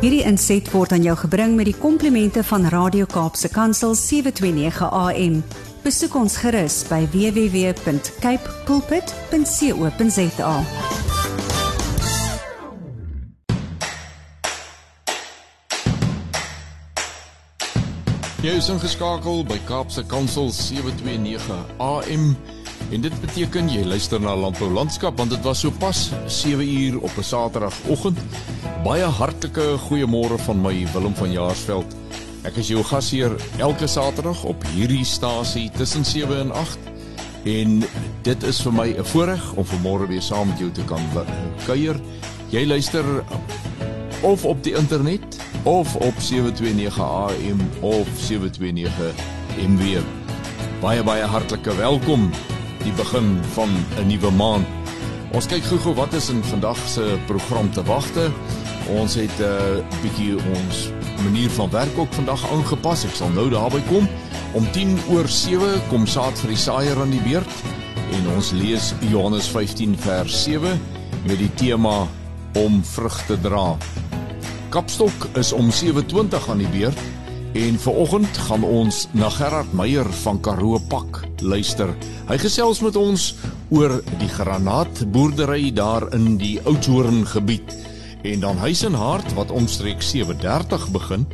Hierdie inset word aan jou gebring met die komplimente van Radio Kaapse Kansel 729 AM. Besoek ons gerus by www.cape pulpit.co.za. Jy is ingeskakel by Kaapse Kansel 729 AM. En dit beteken jy luister na Landbou Landskap want dit was so pas 7 uur op 'n Saterdagoggend. Baie hartlike goeiemôre van my Willem van Jaarsveld. Ek is jou gasheer elke Saterdag op hierdie stasie tussen 7 en 8. En dit is vir my 'n voorreg om vanmôre weer saam met jou te kan kuier. Jy luister of op die internet of op 729 AM of 729 MW. Baie baie hartlike welkom die begin van 'n nuwe maand. Ons kyk gou-gou wat is in vandag se program te wagte. Ons het 'n uh, bietjie ons manier van werk ook vandag aangepas. Ek sal nou daarby kom. Om 10 oor 7 kom saad vir die saaier aan die beurt en ons lees Johannes 15 vers 7 met die tema om vrug te dra. Kapstok is om 7:20 aan die beurt en vanoggend gaan ons na Gerard Meyer van Karoo Pak luister. Hy gesels met ons oor die granaatboerdery daar in die Oudtshoorn gebied. En dan Huis en Hart wat omstreeks 7:30 begin,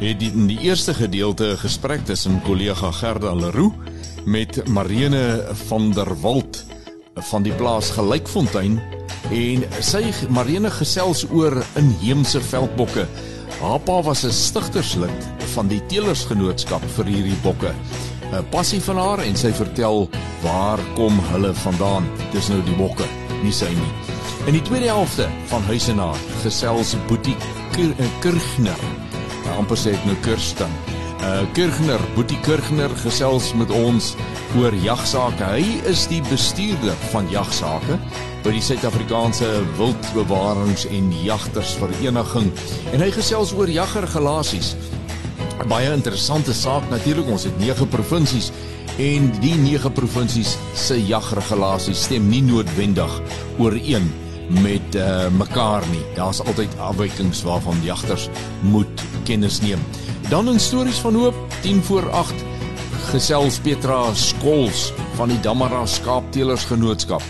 het die, in die eerste gedeelte 'n gesprek tussen kollega Gerda Leroux met Marene van der Walt van die plaas Gelykfontein en sy Marene gesels oor inheemse veldbokke. Haar pa was 'n stigterslid van die Telersgenootskap vir hierdie bokke. 'n passie van haar en sy vertel waar kom hulle vandaan. Dis nou die bokke, nie sy nie. In die tweede helfte van Huis en Haar gesels Boetie Kirchner. Amper sê ek nou Kirsten. Uh Kirchner, Boetie Kirchner gesels met ons oor jagsaake. Hy is die bestuurder van jagsaake by die Suid-Afrikaanse Wildbewarings en Jagters Vereniging en hy gesels oor jaggergelasies baie interessante saak natuurlik ons het 9 provinsies en die 9 provinsies se jagregulasies stem nie noodwendig ooreen met uh, mekaar nie. Daar's altyd afwykings waarvan jagters moet kennis neem. Dan in stories van hoop 10 voor 8 gesels Petra Skols van die Damara Skaapteelers Genootskap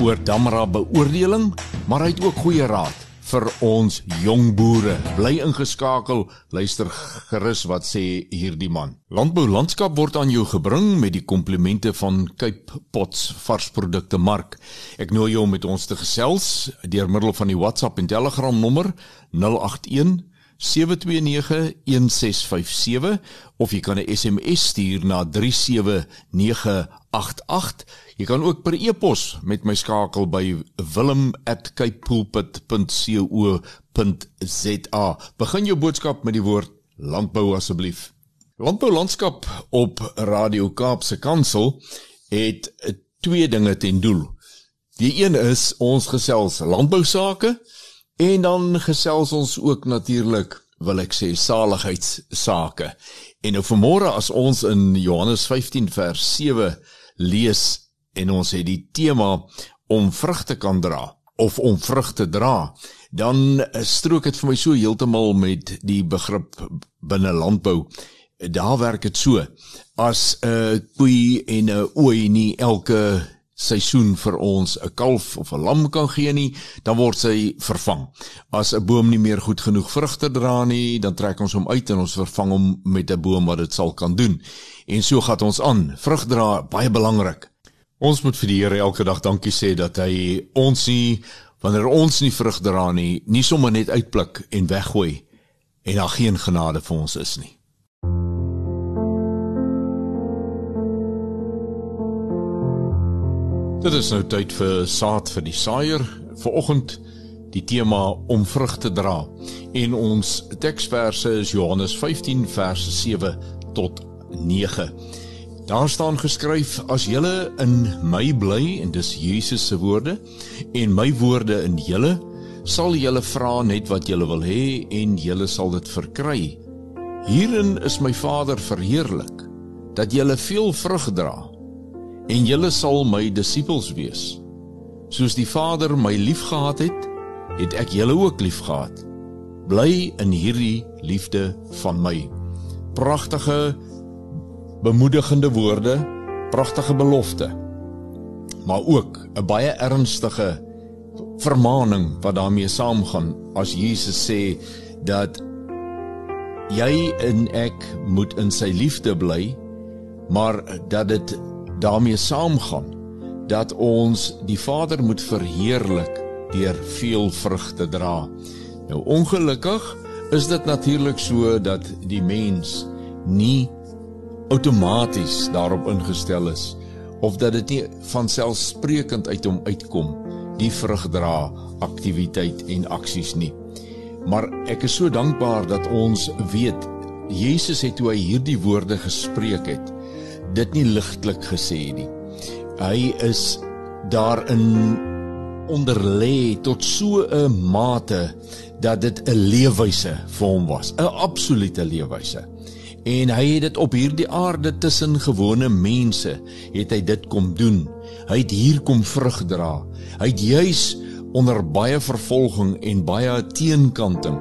oor Damara beoordeling, maar hy het ook goeie raad vir ons jong boere. Bly ingeskakel, luister gerus wat sê hierdie man. Landbou landskap word aan jou gebring met die komplimente van Cape Pots varsprodukte mark. Ek nooi jou om met ons te gesels deur middel van die WhatsApp en Telegram nommer 081 7291657 of jy kan 'n SMS stuur na 37988 Jy kan ook per e-pos met my skakel by wilm@capepulpit.co.za. Begin jou boodskap met die woord landbou asseblief. Landbou landskap op Radio Kaapse Kansel het twee dinge ten doel. Die een is ons gesels landbou sake en dan gesels ons ook natuurlik wil ek sê saligheidsake. En nou vanmôre as ons in Johannes 15 vers 7 lees en ons het die tema om vrugte kan dra of om vrugte dra, dan strook dit vir my so heeltemal met die begrip binne landbou. Daar werk dit so as 'n koei en 'n ooi nie elke seisoen vir ons 'n kalf of 'n lam kan gee nie, dan word sy vervang. As 'n boom nie meer goed genoeg vrugte dra nie, dan trek ons hom uit en ons vervang hom met 'n boom wat dit sal kan doen. En so gaan ons aan. Vrug dra baie belangrik. Ons moet vir die Here elke dag dankie sê dat hy ons nie wanneer ons nie vrug dra nie, nie sommer net uitpluk en weggooi en daar geen genade vir ons is nie. Dit is nou tyd vir saad vir die saaier. Vanoggend die tema om vrug te dra. En ons teksverse is Johannes 15 verse 7 tot 9. Daar staan geskryf as julle in my bly en dis Jesus se woorde en my woorde in julle sal julle vra net wat julle wil hê en julle sal dit verkry. Hierin is my Vader verheerlik dat julle veel vrug dra en julle sal my disippels wees. Soos die Vader my liefgehad het, het ek julle ook liefgehad. bly in hierdie liefde van my. Pragtige bemoedigende woorde, pragtige belofte. Maar ook 'n baie ernstige vermaaning wat daarmee saamgaan as Jesus sê dat jy en ek moet in sy liefde bly, maar dat dit daarmee saamgaan dat ons die Vader moet verheerlik deur veel vrugte dra. Nou ongelukkig is dit natuurlik so dat die mens nie outomaties daarop ingestel is of dat dit nie van selfsprekend uit hom uitkom die vrug dra aktiwiteit en aksies nie. Maar ek is so dankbaar dat ons weet Jesus het toe hy hierdie woorde gespreek het, dit nie ligtelik gesê nie. Hy is daarin onderlê tot so 'n mate dat dit 'n leefwyse vir hom was, 'n absolute leefwyse. En hy het dit op hierdie aarde tussen gewone mense, het hy dit kom doen. Hy het hier kom vrug dra. Hy het juis onder baie vervolging en baie teenkanting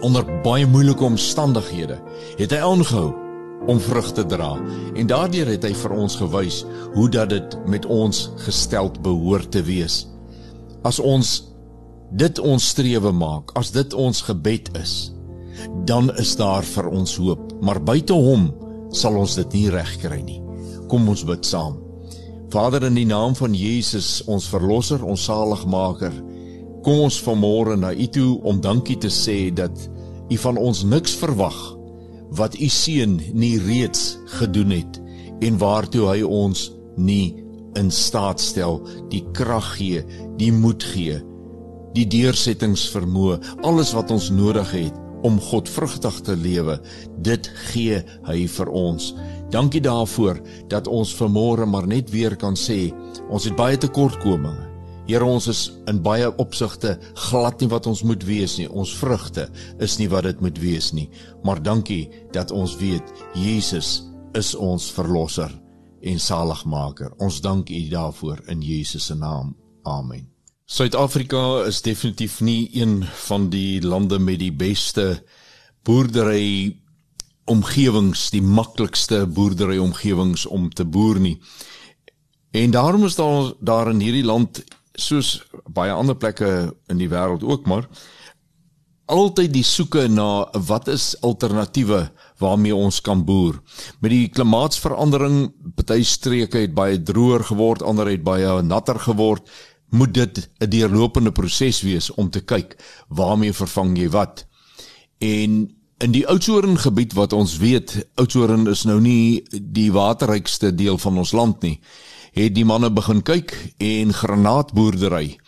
onder baie moeilike omstandighede het hy aangehou om vrug te dra en daardeur het hy vir ons gewys hoe dat dit met ons gesteld behoort te wees. As ons dit ons strewe maak, as dit ons gebed is, dan is daar vir ons hoop, maar buite hom sal ons dit nie regkry nie. Kom ons bid saam. Vader in die naam van Jesus, ons verlosser, ons saligmaker, kom ons vanmôre na U toe om dankie te sê dat U van ons niks verwag wat U seun nie reeds gedoen het en waartoe hy ons nie in staat stel, die krag gee, die moed gee, die deursettingsvermoë, alles wat ons nodig het om godvrugtig te lewe, dit gee hy vir ons. Dankie daarvoor dat ons vanmôre maar net weer kan sê, ons het baie tekortkominge. Here ons is in baie opsigte glad nie wat ons moet wees nie. Ons vrugte is nie wat dit moet wees nie. Maar dankie dat ons weet Jesus is ons verlosser en saligmaker. Ons dank U daarvoor in Jesus se naam. Amen. Suid-Afrika is definitief nie een van die lande met die beste boerdery omgewings, die maklikste boerdery omgewings om te boer nie. En daarom is daar daar in hierdie land soos baie ander plekke in die wêreld ook maar altyd die soeke na wat is alternatiewe waarmee ons kan boer. Met die klimaatsverandering, party streke het baie droër geword, ander het baie natter geword moet dit 'n deurlopende proses wees om te kyk waarmee vervang jy wat. En in die Oudtshoorn gebied wat ons weet, Oudtshoorn is nou nie die waterrykste deel van ons land nie, het die manne begin kyk en granaatboerdery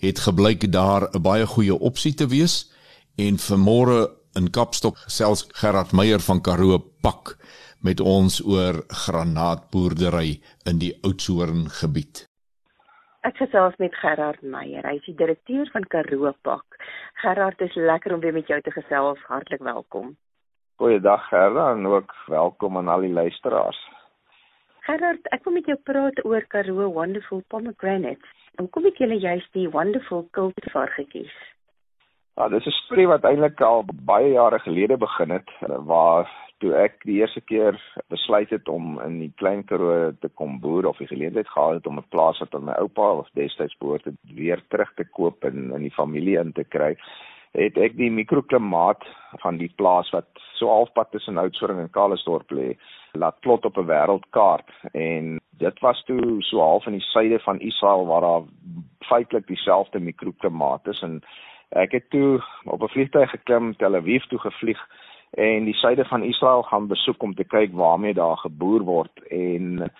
het gebleik daar 'n baie goeie opsie te wees en vanmôre in Kapstok selfs Gerard Meyer van Karoo pak met ons oor granaatboerdery in die Oudtshoorn gebied. Ek gesels met Gerard Meyer. Hy is die direkteur van Karoo Pak. Gerard, dit is lekker om weer met jou te gesels. Hartlik welkom. Goeiedag Gerard en ook welkom aan al die luisteraars. Gerard, ek wil met jou praat oor Karoo Wonderful Pomegranates. Hoekom het julle juist die Wonderful kultivar gekies? Ja, dis 'n storie wat eintlik al baie jare gelede begin het waar toe ek die eerste keer besluit het om in die klein Karoo te kom boer of die geleentheid gehad het om 'n plaas wat aan my oupa of destyds behoort het weer terug te koop en in die familie in te kry, het ek die mikroklimaat van die plaas wat so halfpad tussen Oudtshoorn en Kalisdorp lê, laat plot op 'n wêreldkaart. En dit was toe so half in die suide van Israel waar daar feitelik dieselfde mikroklimaat is. En ek het toe op 'n vliegtuig geklim Tel Aviv toe gevlieg en die suide van Israel gaan besoek om te kyk waarmee daar geboer word. En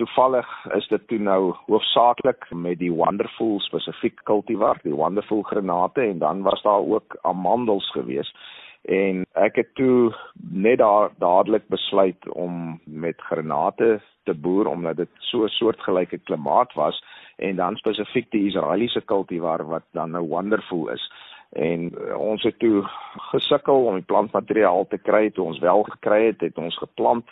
toevallig is dit toe nou hoofsaaklik met die wonderful spesifiek kultivar die wonderful granate en dan was daar ook amandels geweest. En ek het toe net daar dadelik besluit om met granate te boer omdat dit so 'n soortgelyke klimaat was en dan spesifiek die Israeliese kultivar wat dan nou wonderful is. En uh, ons het toe gesukkel om die plantmateriaal te kry toe ons wel gekry het het ons geplant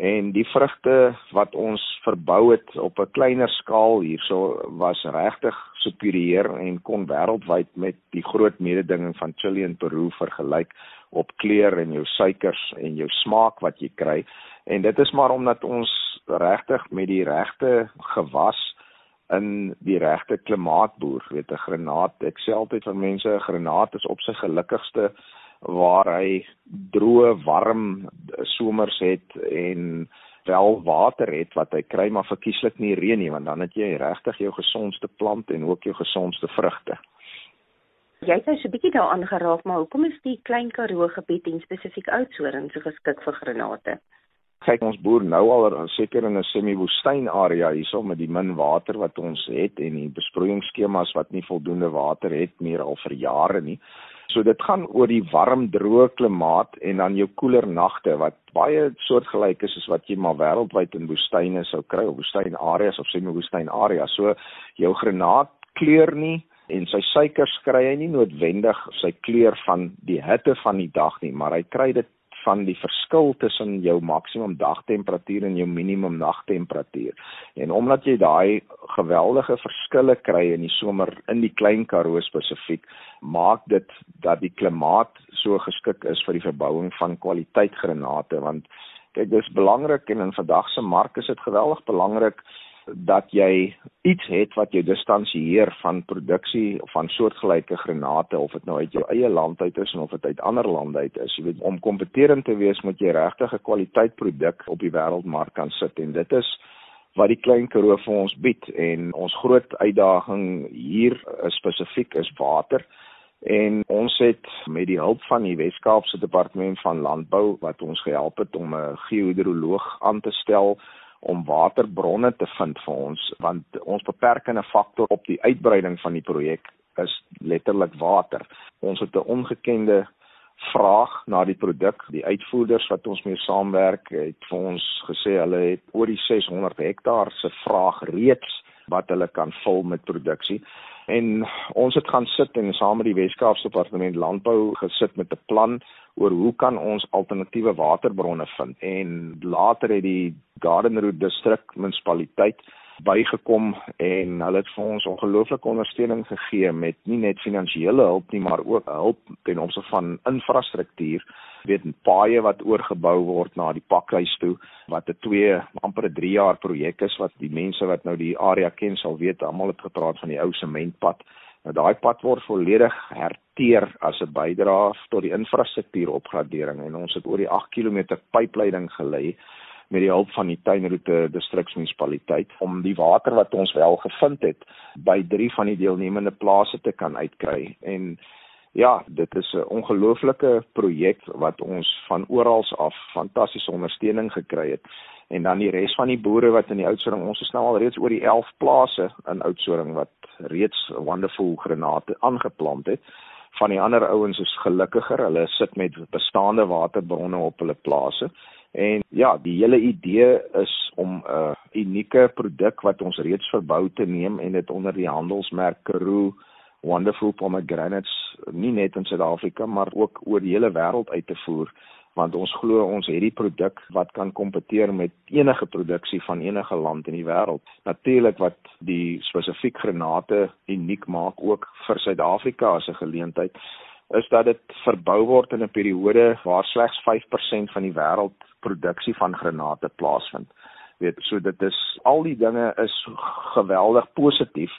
En die vrugte wat ons verbou het op 'n kleiner skaal hierso was regtig superieur en kon wêreldwyd met die groot mededinging van Chili en Peru vergelyk op kleur en jou suikers en jou smaak wat jy kry. En dit is maar omdat ons regtig met die regte gewas in die regte klimaat boer. Weet 'n granaat, ek sê altyd vir mense 'n granaat is op sy gelukkigste waar hy droë, warm somers het en wel water het wat hy kry maar verkieslik nie reën nie want dan het jy regtig jou gesondste plant en ook jou gesondste vrugte. Jy het nou so 'n bietjie daaraan geraak, maar hoekom is die Klein Karoo gebied en spesifiek Oudtshoorn so geskik vir granate? Kyk, ons boer nou al seker in 'n semi-woestyn area hierso met die min water wat ons het en die besproeiingsskemas wat nie voldoende water het meer al vir jare nie. So dit gaan oor die warm droë klimaat en dan jou koeler nagte wat baie soortgelyk is as wat jy maar wêreldwyd in woestyne sou kry of woestyn areas of semi-woestyn areas. So jou granaat kleur nie en sy suikers kry hy nie noodwendig sy kleur van die hitte van die dag nie, maar hy kry dit van die verskil tussen jou maksimum dagtemperatuur en jou minimum nagtemperatuur. En omdat jy daai geweldige verskille kry in die somer in die Klein Karoo spesifiek, maak dit dat die klimaat so geskik is vir die verbouing van kwaliteit granate want kyk dis belangrik en in vandag se mark is dit geweldig belangrik dat jy iets het wat jou distansieer van produksie van soortgelyke granate of dit nou uit jou eie land uit is of dit uit ander lande uit is. Jy weet om kompeterend te wees moet jy regtig 'n kwaliteit produk op die wêreldmark kan sit. En dit is wat die klein Karoo vir ons bied. En ons groot uitdaging hier is spesifiek is water. En ons het met die hulp van die Wes-Kaapse Departement van Landbou wat ons gehelp het om 'n geohidroloog aan te stel om waterbronne te vind vir ons want ons beperkende faktor op die uitbreiding van die projek is letterlik water. Ons het 'n ongekende vraag na die produk. Die uitvoerders wat ons mee saamwerk het vir ons gesê hulle het oor die 600 hektaar se vraag reeds wat hulle kan vul met produksie. En ons het gaan sit en saam met die Wes-Kaapse Departement Landbou gesit met 'n plan oor hoe kan ons alternatiewe waterbronne vind. En later het die Garden Route distrik munisipaliteit bygekom en hulle het vir ons ongelooflike ondersteuning gegee met nie net finansiële hulp nie maar ook hulp ten opsigte van infrastruktuur. Weet paaie wat oorgebou word na die pakhuis toe wat 'n 2 amper 'n 3 jaar projek is wat die mense wat nou die area ken sal weet almal het gepraat van die ou sementpad. Nou daai pad word volledig herteer as 'n bydrae tot die infrastruktuuropgradering en ons het oor die 8 km pypleiding gelê met die hulp van die Tuinroete distriksmunisipaliteit om die water wat ons wel gevind het by drie van die deelnemende plase te kan uitkry. En ja dit is 'n ongelooflike projek wat ons van oral af fantastiese ondersteuning gekry het. En dan die res van die boere wat in die Oudtshoorn ons is nou al reeds oor die 11 plase in Oudtshoorn wat reeds wonderful granate aangeplant het van die ander ouens is gelukkiger. Hulle sit met bestaande waterbronne op hulle plase. En ja die hele idee is om 'n unieke produk wat ons reeds verbou te neem en dit onder die handelsmerk Karoo Wonderful Pomegranates nie net in Suid-Afrika maar ook oor die hele wêreld uit te voer want ons glo ons het die produk wat kan kompeteer met enige produksie van enige land in die wêreld. Natuurlik wat die spesifiek granate uniek maak ook vir Suid-Afrika as 'n geleentheid is dat dit verbou word in 'n periode waar slegs 5% van die wêreldproduksie van granate plaasvind. Weet, so dit is al die dinge is geweldig positief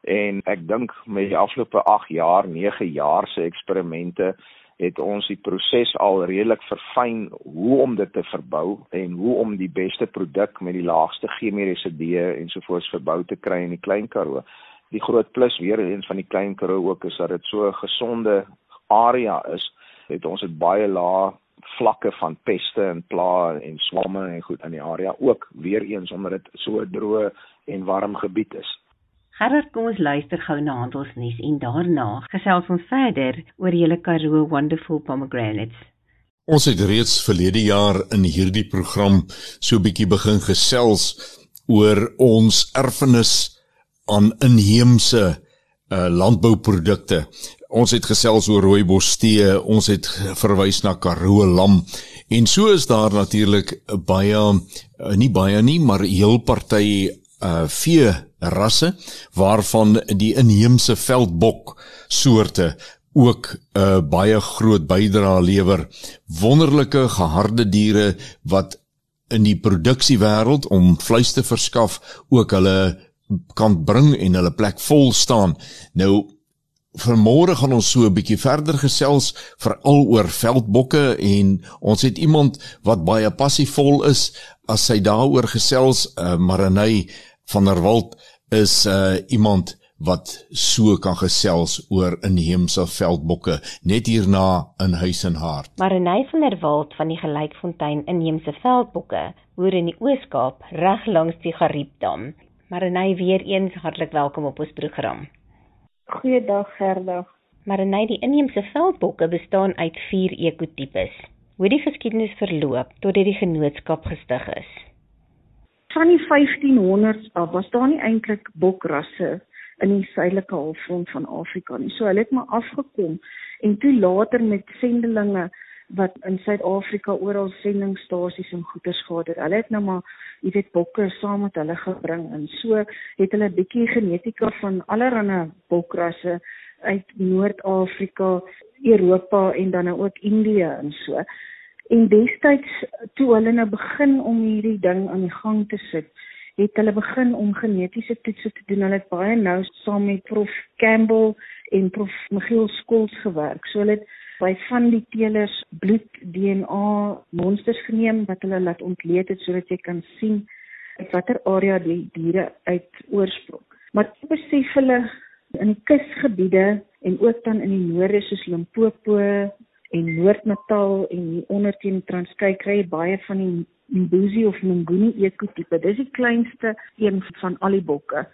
en ek dink met die afgelope 8 jaar, 9 jaar se eksperimente het ons die proses al redelik verfyn hoe om dit te verbou en hoe om die beste produk met die laagste chemiese residue ensovoorts verbou te kry in die Klein Karoo. Die groot plus weer eens van die Klein Karoo ook is dat dit so 'n gesonde area is. Het ons het baie lae vlakke van peste en pla en swamme en goed in die area ook weer eens omdat dit so droë en warm gebied is. Gerard, kom ons luister gou na handelsnuus en daarna gesels ons verder oor julle Karoo Wonderful Pomegranates. Ons het reeds verlede jaar in hierdie program so 'n bietjie begin gesels oor ons erfenis aan inheemse uh, landbouprodukte. Ons het gesels oor rooibos tee, ons het verwys na Karoo lam en so is daar natuurlik baie eh, nie baie nie, maar heel party uh vee rasse waarvan die inheemse veldbok soorte ook 'n uh, baie groot bydrae lewer. Wonderlike geharde diere wat in die produksiewêreld om vleis te verskaf ook hulle kan bring en hulle plek vol staan. Nou Vanmôre gaan ons so 'n bietjie verder gesels veral oor veldbokke en ons het iemand wat baie passievol is as sy daaroor gesels uh, Marinay van der Walt is uh, iemand wat so kan gesels oor inheemse veldbokke net hierna in huis en hart. Marinay van der Walt van die Gelykfontein inheemse veldbokke hoor in die Oos-Kaap reg langs die Gariepdam. Marinay weer eens hartlik welkom op ons program. Goeiedag Gerda. Maar in die inheemse veldbokke bestaan uit 4 ekotipes. Hoe die geskiedenis verloop tot dit die genootskap gestig is. Van die 1500s af was daar nie eintlik bokrasse in die suidelike halfrond van Afrika nie. So hulle het maar afgekom en toe later met sendelinge wat in Suid-Afrika oral sendingstasies en goederes gehad het. Hulle het nou maar, jy weet, bokke saam met hulle gebring en so het hulle 'n bietjie genetika van allerlei bokrasse uit Noord-Afrika, Europa en dan nou ook Indië en so. En destyds toe hulle nou begin om hierdie ding aan die gang te sit, het hulle begin om genetiese toetse te doen. Hulle het baie nou saam met Prof Campbell en Prof Michiel Skols gewerk. So hulle het by van die teelers bloed DNA monsters geneem wat hulle laat ontleed het sodat jy kan sien uit watter area die diere uit oorsprong. Maar besef hulle in die kusgebiede en ook dan in die noorde soos Limpopo en Noord-Natal en hier onder teen Transkei kry jy baie van die Mbuzi of Nguni ekotipe. Dis die kleinste een van al die bokke,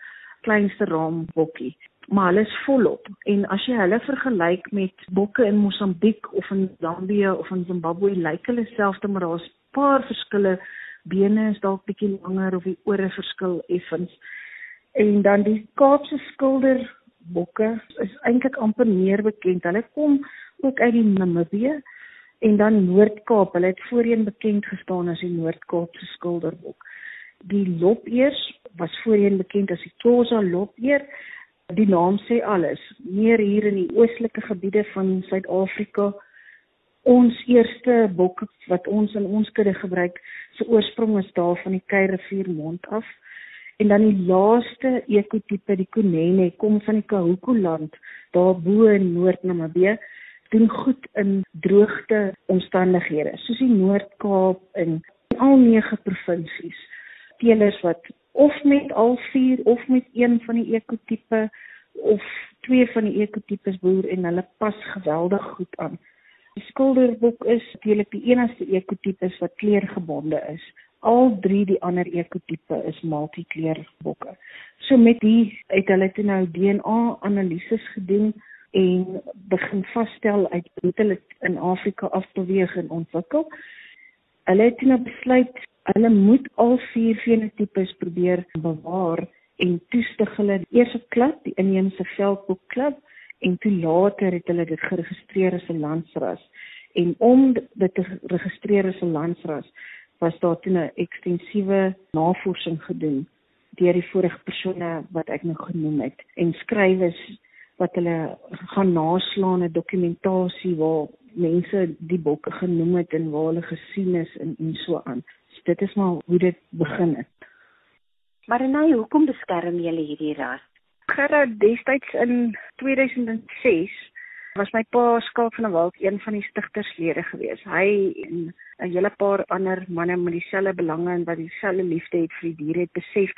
kleinste raambokkie maar hulle is volop. En as jy hulle vergelyk met bokke in Mosambiek of in Zambië of in Zimbabwe lyk hulle selfs maar daar's paar verskille. Bene is dalk bietjie langer of die ore verskil effens. En dan die Kaapse skilder bokke is eintlik amper meer bekend hulle kom ook uit die Namibië en dan Noord-Kaap hulle het voorheen bekend gestaan as die Noord-Kaapse skilderbok die lopeers was voorheen bekend as die Xhosa lopeer die naam sê alles. Meer hier in die oostelike gebiede van Suid-Afrika. Ons eerste bok wat ons in ons kudde gebruik, se oorsprong is daar van die Keirevier mond af. En dan die laaste ekotipe, die Kunene, kom van die Kahuku land, daar bo in Noord-Namibië, doen goed in droogte omstandighede, soos die Noord-Kaap en al nege provinsies. Teelers wat of met al vier of met een van die ekotipe of twee van die ekotipes boer en hulle pas geweldig goed aan. Die skilderbok is natuurlik die enigste ekotipes wat kleurgebonde is. Al drie die ander ekotipe is multikleurbokke. So met die het hulle toe nou DNA analises gedoen en begin vasstel uit hoe hulle in Afrika afbeweeg en ontwikkel. Hulle het nou besluit hulle moet al vier fenotipes probeer bewaar en toestig hulle eers 'n klub, die inheemse veldboek klub en toe later het hulle dit geregistreer as 'n landsras. En om dit te registreer as 'n landsras was daar toe 'n ekstensiewe navorsing gedoen deur die vorige persone wat ek nou genoem het en skrywers wat hulle gaan naslaan 'n dokumentasie waar mense die bokke genoem het en waar hulle gesien is en en so aan dit is maar hoe dit begin het. Maar nou, hoekom beskerm julle hierdie ras? Gerard destyds in 2006 was my pa Skaap van der Walt een van die stigterslede gewees. Hy en 'n hele paar ander manne met dieselfde belange en wat dieselfde liefde het vir die diere het besef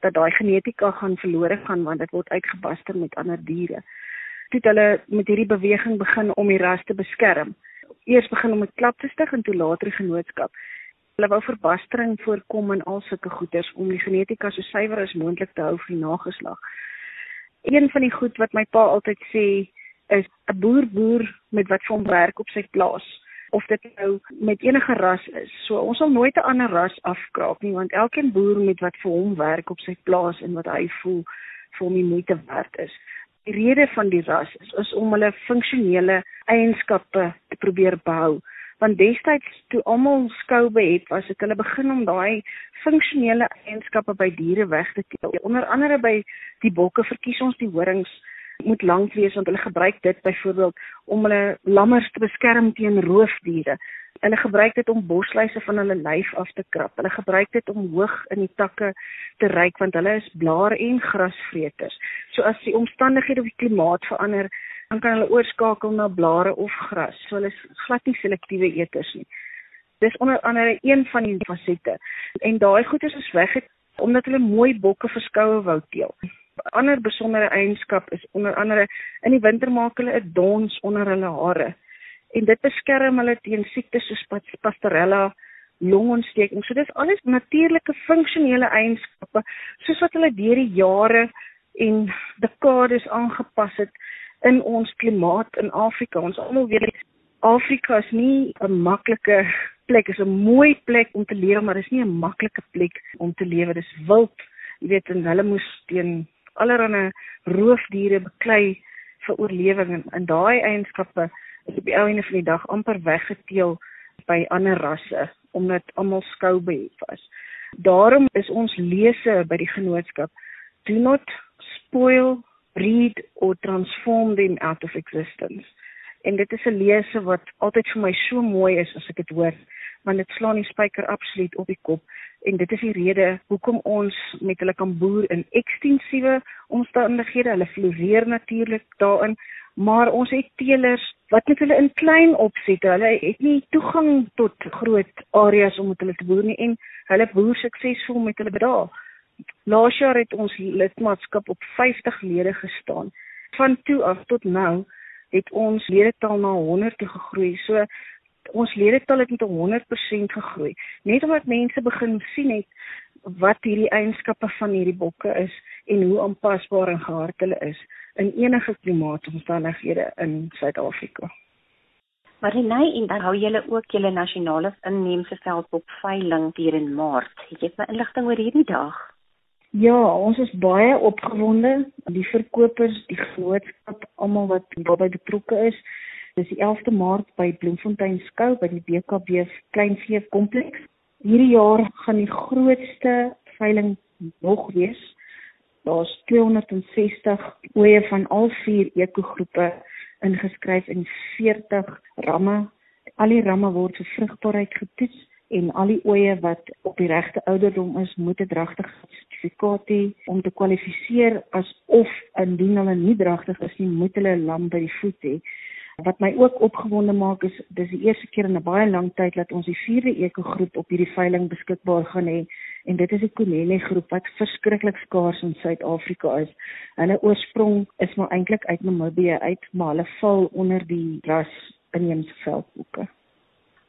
dat daai genetika gaan verlore gaan want dit word uitgebaster met ander diere. Toe het hulle met hierdie beweging begin om die ras te beskerm. Eers begin om 'n klap te stig en toe later 'n genootskap. Hulle wou verbastering voorkom in al sulke goeders om die genetika so suiwer as moontlik te hou vir die nageslag. Een van die goed wat my pa altyd sê is 'n boer boer met wat vir hom werk op sy plaas of dit nou met enige ras is. So ons sal nooit 'n ander ras afkraak nie want elkeen boer met wat vir hom werk op sy plaas en wat hy voel vir hom die moeite werd is. Die rede van die ras is, is om hulle funksionele eienskappe te probeer behou. Want destyds toe almal skoube het, was dit hulle begin om daai funksionele eienskappe by diere weg te teel. Onder andere by die bokke verkies ons die horings moet lank wees want hulle gebruik dit byvoorbeeld om hulle lammers te beskerm teen roofdiere. Hulle gebruik dit om bosluise van hulle lyf af te krap. Hulle gebruik dit om hoog in die takke te ryk want hulle is blaar en grasvreters. So as die omstandighede of die klimaat verander, dan kan hulle oorskakel na blare of gras. So hulle is glad nie selektiewe eters nie. Dis onder andere een van die fasette. En daai goeders is weg omdat hulle mooi bokke verskoue wou teel ander besondere eienskap is onder andere in die winter maak hulle 'n dons onder hulle hare en dit beskerm hulle teen siektes soos pastorella, longontsteking. So dis alles natuurlike funksionele eienskappe soos wat hulle deur die jare en dekades aangepas het in ons klimaat in Afrika. Ons almal weet Afrika is nie 'n maklike plek, is 'n mooi plek om te lewe, maar dis nie 'n maklike plek om te lewe. Dis wild. Jy weet, en hulle moes teen allerlei roofdiere beklei vir oorlewing en, en daai eienskappe is op die ou einde van die dag amper weggeteel by ander rasse omdat almal skoubeef was. Daarom is ons lese by die genootskap do not spoil, breed or transform them out of existence. En dit is 'n lese wat altyd vir my so mooi is as ek dit hoor, want dit slaan die spyker absoluut op die kop en dit is die rede hoekom ons met hulle kan boer in ekstensiewe omstandighede. Hulle floreer natuurlik daarin, maar ons het teelers wat net hulle in klein opsette. Hulle het nie toegang tot groot areas om met hulle te boer nie en hulle boer suksesvol met hulle bedaag. Laas jaar het ons lidmaatskap op 50 lede gestaan. Van toe af tot nou het ons ledetal na 100 toe gegroei. So ons ledetal het met 100% gegroei. Net omdat mense begin sien het wat hierdie eienskappe van hierdie bokke is en hoe aanpasbaar en gehard hulle is in enige klimaatomstandighede in Suid-Afrika. Marinay, en dan hou julle ook julle nasionale inheemse veldbok veiling hier in Maart. Het jy my inligting oor hierdie dag? Ja, ons is baie opgewonde. Die verkopers, die genootskap, almal wat daarbey betrokke is, Dis die 11de Maart by Bloemfontein skou by die BKB Kleinvee kompleks. Hierdie jaar gaan die grootste veiling nog wees. Daar's 260 oeye van al vier ekogroepe ingeskryf in 40 ramme. Al die ramme word vir vrugbaarheid getoets en al die oeye wat op die regte ouderdom is, moet 'n dragtige sertifikaat hê om te kwalifiseer as of indien hulle nie dragtig is nie, moet hulle 'n lam by die voet hê. Wat my ook opgewonde maak is dis die eerste keer in 'n baie lang tyd dat ons die vierde ekogroep op hierdie veiling beskikbaar gaan hê en dit is die Kunene groep wat verskriklik skaars in Suid-Afrika is. Hulle oorsprong is maar eintlik uit Namibië uit, maar hulle val onder die ras inheemse veldboeke.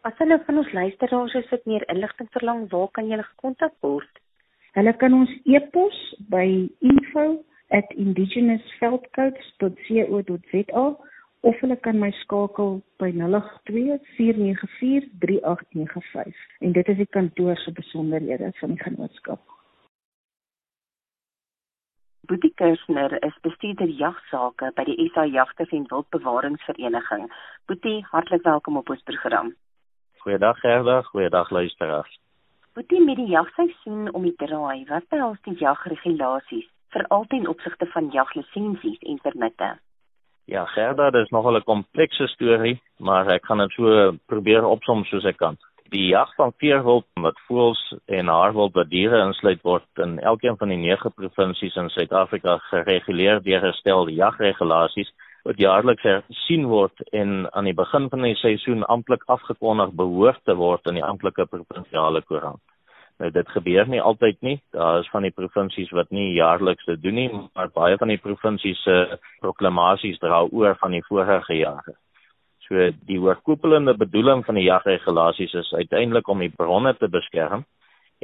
As hulle van ons luisteraars is wat meer inligting verlang, waar kan hulle kontak word? Hulle kan ons e-pos by info@indigenousveldcoats.co.za of hulle kan my skakel by 0824943895 en dit is die kantoor se besonderhede van die genootskap. Boetie Kersner is bestuurder jagsake by die SA Jagters en Wildbewaringsvereniging. Boetie, hartlik welkom op ons program. Goeiedag Gerda, goeiedag luisteraars. Boetie, met die jagseisoen om die draai, wat behels die jagregulasies vir altyd opsigte van jaglisensies en permitte? Ja, Gerda, dit is nogal 'n komplekse storie, maar ek gaan dit so probeer opsom soos ek kan. Die jag van veerwild wat voëls en haarwild wat diere insluit word in elkeen van die 9 provinsies in Suid-Afrika gereguleer deur gestelde jagregulasies wat jaarliks hersien word en aan die begin van die seisoen amptelik afgekondig behoort te word in die amptelike provinsiale koerant. Nou dit gebeur nie altyd nie. Daar is van die provinsies wat nie jaarliks dit doen nie, maar baie van die provinsies se proklamasies dra oor van die vorige jare. So die oorkoepelende bedoeling van die jagregulasies is uiteindelik om die bronne te beskerm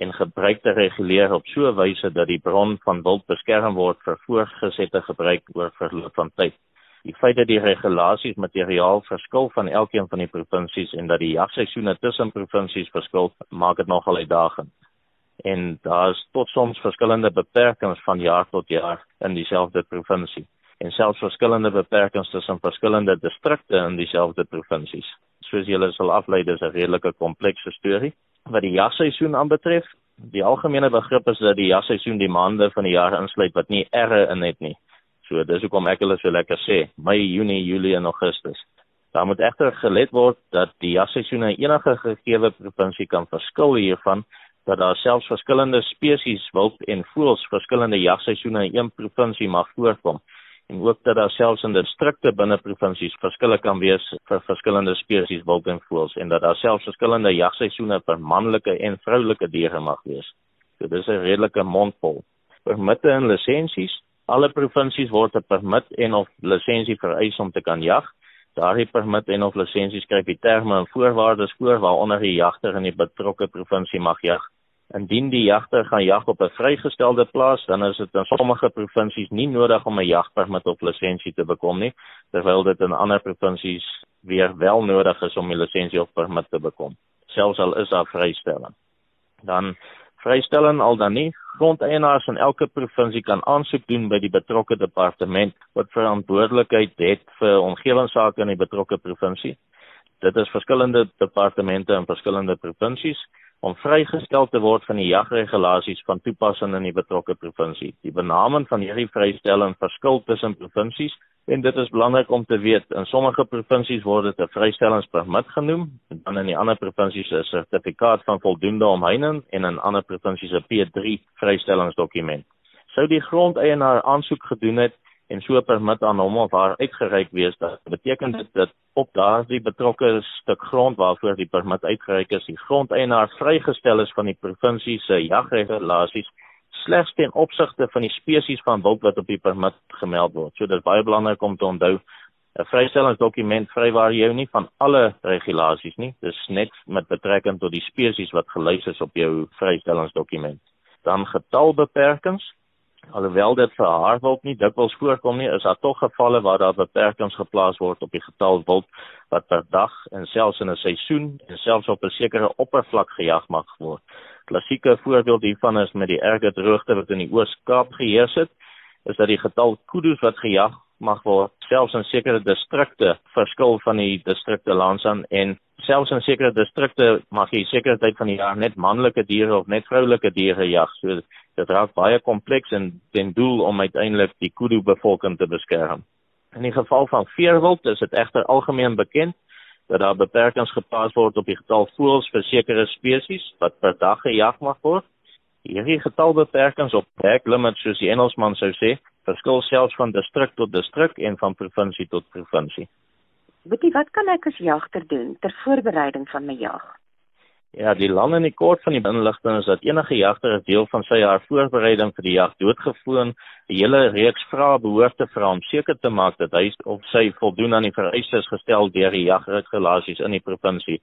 en gebruik te reguleer op so 'n wyse dat die bron van wild beskerm word vir voortgesette gebruik oor verloop van tyd. Die feit dat die regulasies materiaal verskil van elkeen van die provinsies en dat die jagseisoene tussen provinsies verskil, maak dit nogal uitdagend en daar is tot soms verskillende beperkings van jaar tot jaar in dieselfde provinsie. en selfs verskillende beperkings tussen verskillende distrikte in dieselfde provinsies. Soos julle sal aflei, dis 'n redelike komplekse storie. Wat die jagseisoen aanbetref, die algemene begrip is dat die jagseisoen die maande van die jaar insluit wat nie erre in het nie. So dis hoekom ek hulle so lekker sê, Mei, Junie, Julie en Augustus. Daar moet egter gelet word dat die jagseisoen in enige gegeewe provinsie kan verskil hiervan dat daar selfs verskillende spesies wild en voëls verskillende jagseisoene in een provinsie mag voorkom en ook dat daar selfs in distrikte binne provinsies verskille kan wees vir verskillende spesies wild en voëls en dat daar selfs verskillende jagseisoene vir manlike en vroulike diere mag wees. So dis 'n redelike mondvol. Permitte en lisensies, alle provinsies word 'n permit en of lisensie vereis om te kan jag. Daardie permit en of lisensie skryf die terme en voorwaardes voor waaronder die jagter in die betrokke provinsie mag jag. Indien die jagter gaan jag op 'n vrygestelde plaas, dan is dit in sommige provinsies nie nodig om 'n jagpermit of lisensie te bekom nie, terwyl dit in ander provinsies weer wel nodig is om 'n lisensie of permit te bekom, selfs al is daar vrystelling. Dan vrystelling al dan nie, grondeienaars in elke provinsie kan aansoek doen by die betrokke departement wat verantwoordelikheid het vir omgewingsake in die betrokke provinsie. Dit is verskillende departemente in verskillende provinsies om vrygestel te word van die jagregulasies van toepassing in die betrokke provinsie. Die benaming van hierdie vrystelling verskil tussen provinsies en dit is belangrik om te weet in sommige provinsies word dit 'n vrystellingspermit genoem en dan in die ander provinsies 'n sertifikaat van voldoende omheining en in ander provinsies 'n P3 vrystellingsdokument. Sou die grondeienaar aansoek gedoen het en so 'n permit aan hom of haar uitgereik wees, dan beteken dit dat op daardie betrokke stuk grond waarvoor die permit uitgereik is, die grondeienaar vrygestel is van die provinsie se jagregulasies slegs ten opsigte van die spesies van wild wat op die permit gemeld word. So dit is baie belangrik om te onthou 'n vrystellingsdokument vrywaar jou nie van alle regulasies nie. Dis net met betrekking tot die spesies wat gelys is op jou vrystellingsdokument. Dan getalbeperkings Alhoewel dit vir haarwild nie dikwels voorkom nie, is daar tog gevalle waar daar beperkings geplaas word op die getal wild wat per dag en selfs in 'n seisoen en selfs op 'n sekere oppervlak gejag mag word. Klassieke voorbeeld hiervan is met die erge droogte wat in die Oos-Kaap geheers het, is dat die getal kudu's wat gejag mag word selfs in sekere distrikte verskil van die distrikte landsaan en selfs in sekere distrikte mag jy sekere tyd van die jaar net manlike diere of net vroulike diere jag. So Dit raak baie kompleks en ten doel om uiteindelik die kudu bevolking te beskerm. In die geval van veerwild is dit egter algemeen bekend dat daar beperkings geplaas word op die getal voëls vir sekere spesies wat per dag gejag mag word. Hierdie getalbeperkings op back limits soos die Engelsman sou sê, verskil selfs van distrik tot distrik en van provinsie tot provinsie. Weet jy wat kan ek as jagter doen ter voorbereiding van my jag? Ja, die lang en die kort van die inligting is dat enige jagter 'n deel van sy jaar voorbereiding vir die jag doodgewoon 'n hele reeks vrae behoort te vra om seker te maak dat hy of sy voldoen aan die vereistes gestel deur die jagregulasies in die provinsie.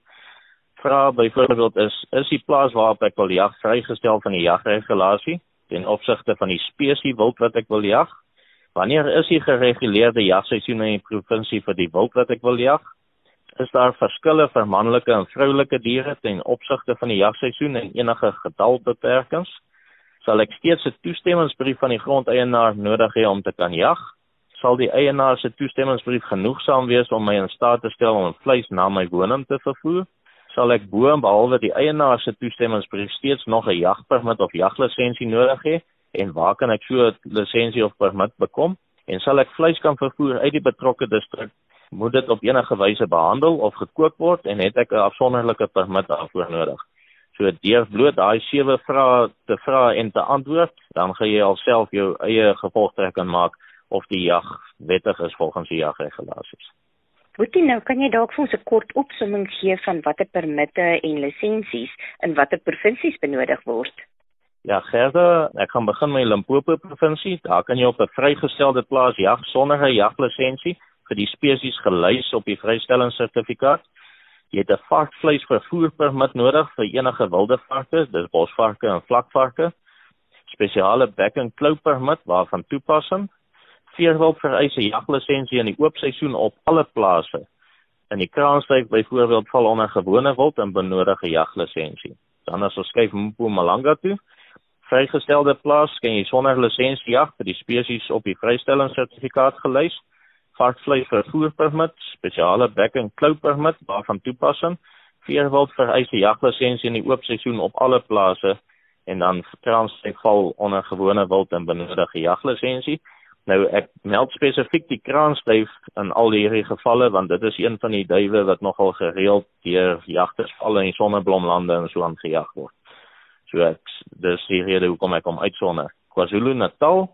Vra byvoorbeeld is is die plaas waarop ek wil jag vrygestel van die jagregulasie ten opsigte van die spesies wild wat ek wil jag? Wanneer is die gereguleerde jagseisoen in die provinsie vir die wild wat ek wil jag? Is daar verskille vir manlike en vroulike diere ten opsigte van die jagseisoen en enige getalbeperkings. Sal ek steeds 'n toestemmingsbrief van die grondeienaar nodig hê om te kan jag? Sal die eienaar se toestemmingsbrief genoegsaam wees om my in staat te stel om vleis na my woning te vervoer? Sal ek bo en behalwe die eienaar se toestemmingsbrief steeds nog 'n jagpermit of jaglisensie nodig hê en waar kan ek so 'n lisensie of permit bekom? En sal ek vleis kan vervoer uit die betrokke distrik moet dit op enige wyse behandel of gekook word en het ek 'n afsonderlike permit daarvoor nodig. So deur bloot daai sewe vrae te vra en te antwoord, dan gaan jy alself jou eie gevolgtrekking maak of die jag wettig is volgens die jagregulasies. Boetie nou, kan jy dalk vir ons 'n kort opsomming gee van watter permitte en lisensies in watter provinsies benodig word? Ja, Gerda, ek gaan begin met Limpopo provinsie. Daar kan jy op 'n vrygestelde plaas jag sonder 'n jaglisensie vir die spesies gelys op die vrystellingssertifikaat. Jy het 'n varkvleis vervoerpermit nodig vir enige wilde varke, dis bosvarke en vlakvarke. Spesiale bek en klou permit waarvan toepassing. Veerwild vereis 'n jaglisensie in die oopseisoen op alle plase. In die Kraanstad byvoorbeeld val onder gewone wild en benodig 'n jaglisensie. Dan as ons kyk Mpumalanga toe, vrygestelde plaas kan jy sonder lisensie jag vir die spesies op die vrystellingssertifikaat gelys. Varkvleis vervoerpermit, spesiale bek en klou permit waarvan toepassing. Veerwild vereis 'n jaglisensie in die oop seisoen op alle plase en dan kraanstyfval onder gewone wild en benodige jaglisensie. Nou ek meld spesifiek die kraanstyf in al hierdie gevalle want dit is een van die duwe wat nogal gereeld deur jagters val in die sonneblomlande en so aan gejag word. So ek dis die rede hoekom ek hom uitsonder. KwaZulu-Natal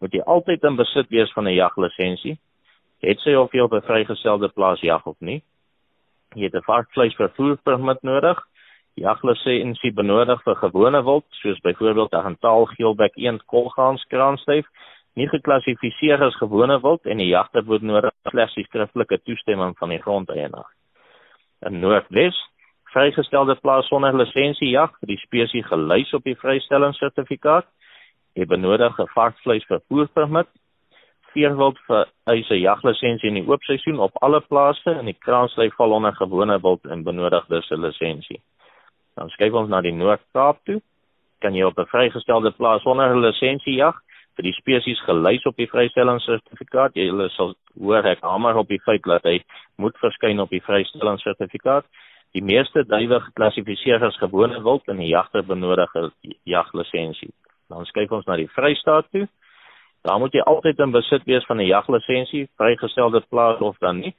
moet jy altyd in besit wees van 'n jaglisensie. Het sy of jy op 'n vrygestelde plaas jag of nie. Jy het 'n varkvleis vervoer permit nodig. Jaglisensie benodig vir gewone wild soos byvoorbeeld 'n gentaal geelbek eend kolgaans kraanstyf nie geklassifiseer as gewone wild en die jagter moet nodig slegs die skriftelike toestemming van die grondeienaar. In Noordwes vrygestelde plaas sonder lisensie jag vir die spesies gelys op die vrystellingssertifikaat. Jy benodig 'n varkvleis Veerwild vir eise jaglisensie in die oopseisoen op alle plase en die kraanslei val onder gewone wild en benodig dus 'n lisensie. Dan skuif ons na die Noord-Kaap toe. Kan jy op 'n vrygestelde plaas sonder 'n lisensie jag vir die spesies gelys op die vrystellingssertifikaat? Jy sal hoor ek hamer op die feit dat hy moet verskyn op die vrystellingssertifikaat. Die meeste duwe geklassifiseer as gewone wild en die jagter benodig 'n jaglisensie. Dan kyk ons na die Vrystaat toe. Daar moet jy altyd in besit wees van 'n jaglisensie, vrygestelde plaas of dan nie.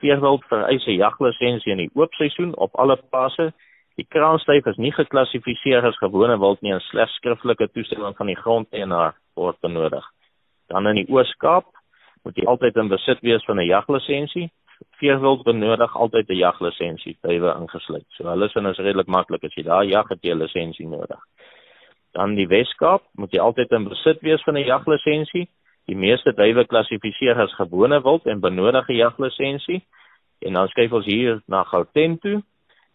Veerwild vereis 'n jaglisensie in die oop seisoen op alle plase. Die kraanstyf is nie geklassifiseer as gewone wild nie en slegs skriftelike toestemming van die grondeienaar word benodig. Dan in die Oos-Kaap moet jy altyd in besit wees van 'n jaglisensie, veewild benodig altyd 'n jaglisensie, duwe ingesluit. So hulle sin is redelik maklik as jy daar jag het jy 'n lisensie nodig. Dan die Weskaap, moet jy altyd in besit wees van 'n jaglisensie. Die meeste duwe klassifiseer as gewone wild en benodig 'n jaglisensie. En dan skuif ons hier na Gauteng toe.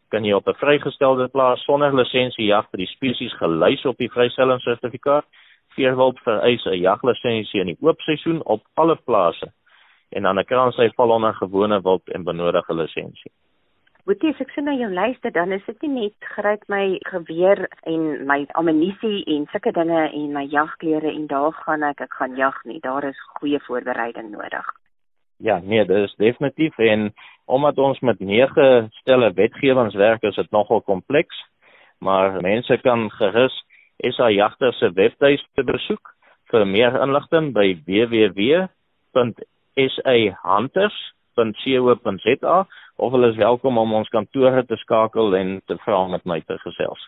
Kan jy op 'n vrygestelde plaas sonder lisensie jag vir die spesies gelys op die vrystellingssertifikaat? Veewild vereis 'n jaglisensie in die oop seisoen op alle plase en dan 'n kraan sy val onder gewone wild en benodig 'n lisensie. Boetie, as ek sien na jou lyste, dan is dit nie net gryp my geweer en my ammunisie en sulke dinge en my jagklere en daar gaan ek ek gaan jag nie. Daar is goeie voorbereiding nodig. Ja, nee, dit is definitief en omdat ons met nege stelle wetgewings werk, is dit nogal kompleks. Maar mense kan gerus SA Jagter se webtuiste besoek vir meer inligting by www sahunters.co.za of hulle is welkom om ons kantore te skakel en te vra met my te gesels.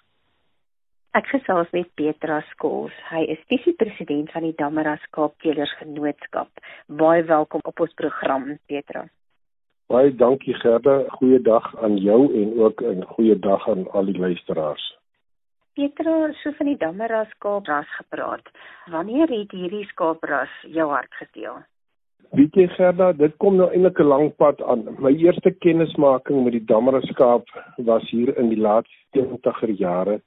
Ek gesels met Petra Skols. Hy is visiepresident van die Damaras Kaapteelers Genootskap. Baie welkom op ons program, Petra. Baie dankie Gerda. Goeiedag aan jou en ook 'n goeiedag aan al die luisteraars. Petra, so van die Damaras Kaapras gepraat. Wanneer het hierdie skaapras jou hart gesteel? Weet jy Gerda, dit kom nou eintlik 'n lang pad aan. My eerste kennismaking met die Damaraskaap was hier in die laaste 70er jare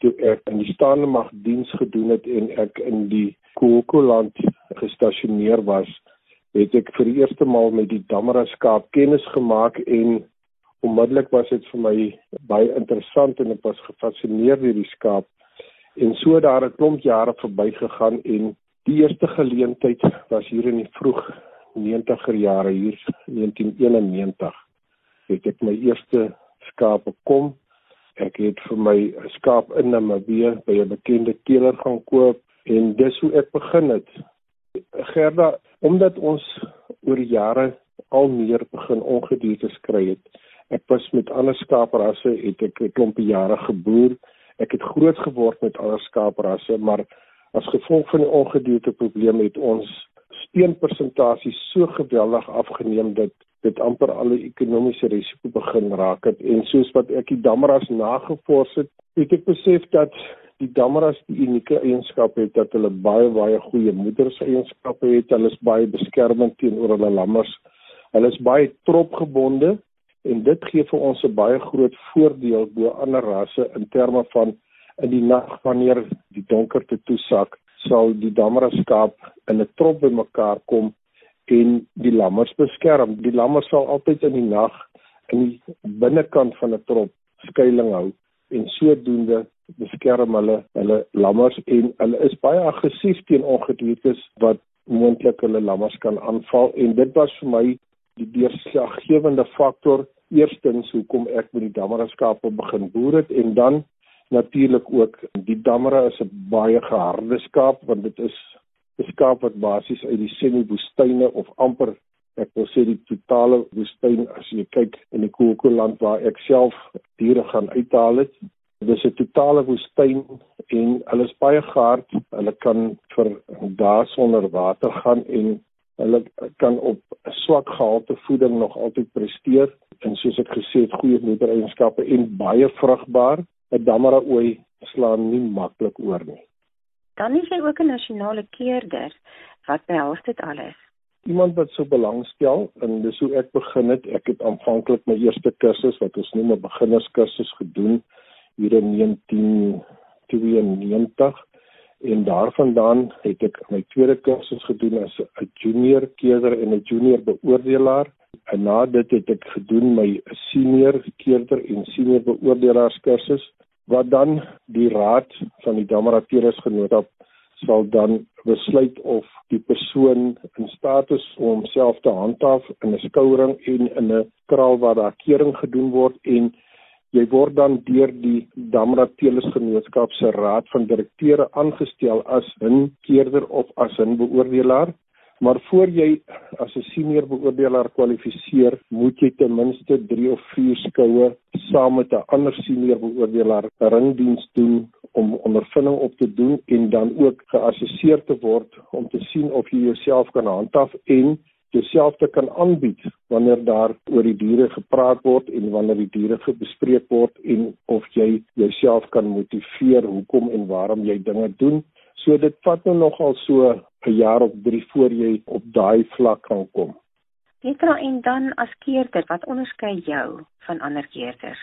toe ek in die staande mag diens gedoen het en ek in die Kokoland gestasioneer was. Het ek vir die eerste maal met die Damaraskaap kennis gemaak en onmiddellik was dit vir my baie interessant en ek was gefassineer deur die skaap. En so daar 'n klomp jare verbygegaan en Die eerste geleentheid was hier in die vroeg 90er jare hier 1991. Het ek my eerste skaap gekom. Ek het vir my skaap in Namibië by 'n bekende teeler gaan koop en dis hoe ek begin het. Gerda, omdat ons oor jare al meer begin ongedierte kry het. Ek was met ander skaaprasse het ek 'n klompie jare geboer. Ek het groot geword met ander skaaprasse, maar As gevolg van die ongedierte probleem het ons steenpersentasie so geweldig afgeneem dat dit amper alle ekonomiese risiko begin raak het en soos wat ek die damras nagevors het, het ek besef dat die damras die unieke eienskap het dat hulle baie baie goeie moederseienskappe het. Hulle is baie beskermend teenoor hulle lammers. Hulle is baie tropgebonde en dit gee vir ons 'n baie groot voordeel bo ander rasse in terme van in die nag wanneer die donkerte toesak, sal die dammerskaap in 'n trop bymekaar kom en die lammers beskerm. Die lammers sal altyd in die nag in die binnekant van 'n trop skuilings hou en sodoende beskerm hulle hulle lammers en hulle is baie aggressief teen ongediertes wat moontlik hulle lammers kan aanval en dit was vir my die deurslaggewende faktor eerstens hoekom ek met die dammeraskape begin boer het en dan natuurlik ook die dammera is 'n baie geharde skaap want dit is 'n skaap wat basies uit die semi-woestyne of amper ek wil sê die totale woestyn as jy kyk in die Kokoland waar ek self diere gaan uithaal het dis 'n totale woestyn en hulle is baie gehard. Hulle kan vir dae sonder water gaan en hulle kan op swak gehalte voeding nog altyd presteer. En soos ek gesê het goeie moedereienskappe en baie vrugbaar 'n dammera ooi slaan nie maklik oor nie. Dan is jy ook 'n nasionale keerder wat behels dit alles. Iemand wat so belangstel en dis hoe ek begin het. Ek het aanvanklik my eerste kursus wat ons noem 'n beginnerskursus gedoen hier in 1992 en daarvandaan het ek my tweede kursus gedoen as 'n junior keerder en 'n junior beoordelaar. En na dit het ek gedoen my senior keerder en senior beoordelaars kursus wat dan die raad van die Damarateres genootskap sal dan besluit of die persoon in staat is om homself te handhaaf in 'n skouring en in 'n kraal waar daar kering gedoen word en jy word dan deur die Damra Teles Genootskap se raad van direkteure aangestel as 'n keerder of as 'n beoordelaar. Maar voor jy as 'n senior beoordelaar kwalifiseer, moet jy ten minste 3 of 4 skoue saam met 'n ander senior beoordelaar ringdiens doen om ondervinding op te doen en dan ook geassesseer te word om te sien of jy jouself kan handhaaf en jouself te kan aanbied wanneer daar oor die diere gepraat word en wanneer die diere bespreek word en of jy jouself kan motiveer hoekom en waarom jy dinge doen. So dit vat nou nogal so 'n jaar of 3 voor jy op daai vlak kan kom. Petra en dan as keerder, wat onderskei jou van ander keerders?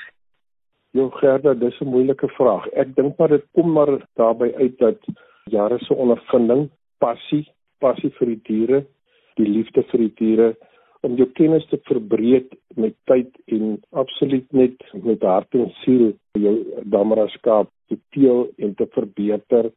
Jou Gerda, dis 'n moeilike vraag. Ek dink maar dit kom maar daarby uit dat jare se ondervinding, passie, passie vir die diere die liefde vir die diere om jou kennis te verbreek met tyd en absoluut net met hart en siel jou dameraskaap te teel en te verbeter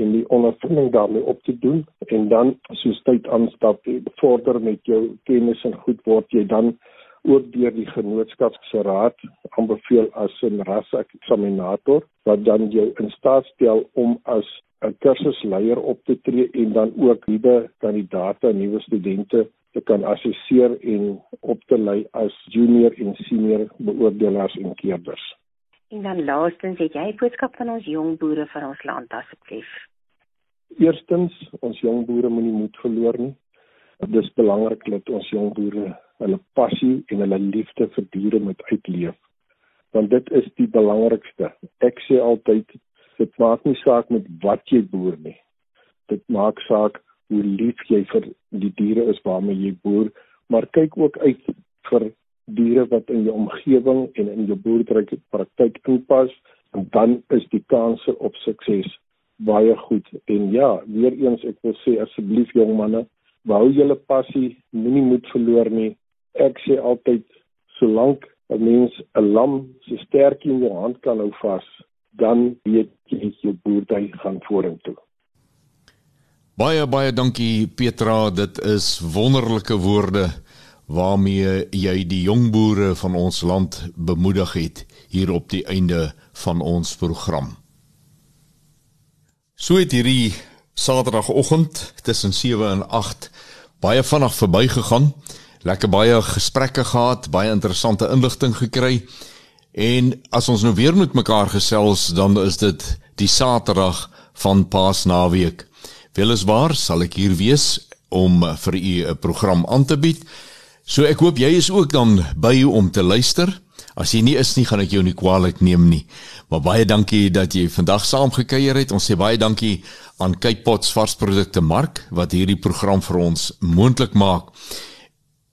en die ondervinding daarmee op te doen en dan soos tyd aanstap vorder met jou kennis en goed word jy dan ook deur die genootskap se raad aanbeveel as 'n raseksaminator wat dan jou in staat stel om as 'n kursusleier op te tree en dan ook nuwe kandidate en nuwe studente te kan assesseer en op te lei as junior en senior beoordelaars en keerders. En dan laastens het jy 'n boodskap van ons jong boere van ons land asseblief. Eerstens, ons jong boere moenie moed verloor nie. Dit is belangrik dat ons jong boere hulle passie en hulle liefde vir diere moet uitleef. Want dit is die belangrikste. Ek sê altyd dit maak nie saak met wat jy boer nie. Dit maak saak hoe lief jy vir die diere is waarmee jy boer, maar kyk ook uit vir diere wat in jou omgewing en in jou boerdery praktyk inpas en dan is die kanse op sukses baie goed. En ja, weer eens ek wil sê asseblief jong manne, hou julle passie, moenie moed verloor nie. Ek sê altyd solank 'n mens 'n lam se sterkie in jou hand kan hou vas, dan weet jy jou boerdery gaan vorentoe. Baie baie dankie Petra, dit is wonderlike woorde waarmee jy die jong boere van ons land bemoedig het hier op die einde van ons program. So het hierdie Saterdagoggend tussen 7 en 8 baie vinnig verbygegaan. Lekker baie gesprekke gehad, baie interessante inligting gekry. En as ons nou weer met mekaar gesels, dan is dit die Saterdag van Paasnaweek. Weliswaar sal ek hier wees om vir u 'n program aan te bied. So ek hoop jy is ook dan by om te luister. As jy nie is nie, gaan ek jou nie kwaadlik neem nie. Maar baie dankie dat jy vandag saam gekuier het. Ons sê baie dankie aan Cape Pots varsprodukte Mark wat hierdie program vir ons moontlik maak.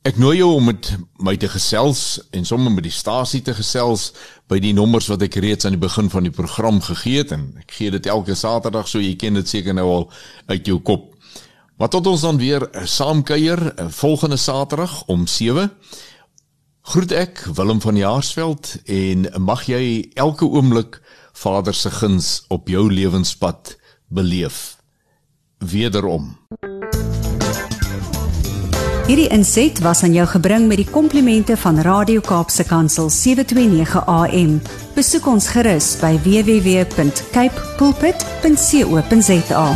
Ek nooi jou om met my te gesels en sommer met die stasie te gesels by die nommers wat ek reeds aan die begin van die program gegee het en ek gee dit elke Saterdag so jy ken dit seker nou al uit jou kop. Maar tot ons dan weer saam kuier eh, volgende Saterdag om 7. Groet ek Willem van Jaarsveld en mag jy elke oomblik Vader se guns op jou lewenspad beleef. Wederom. Hierdie inset was aan jou gebring met die komplimente van Radio Kaapse Kansel 729 AM. Besoek ons gerus by www.cape pulpit.co.za.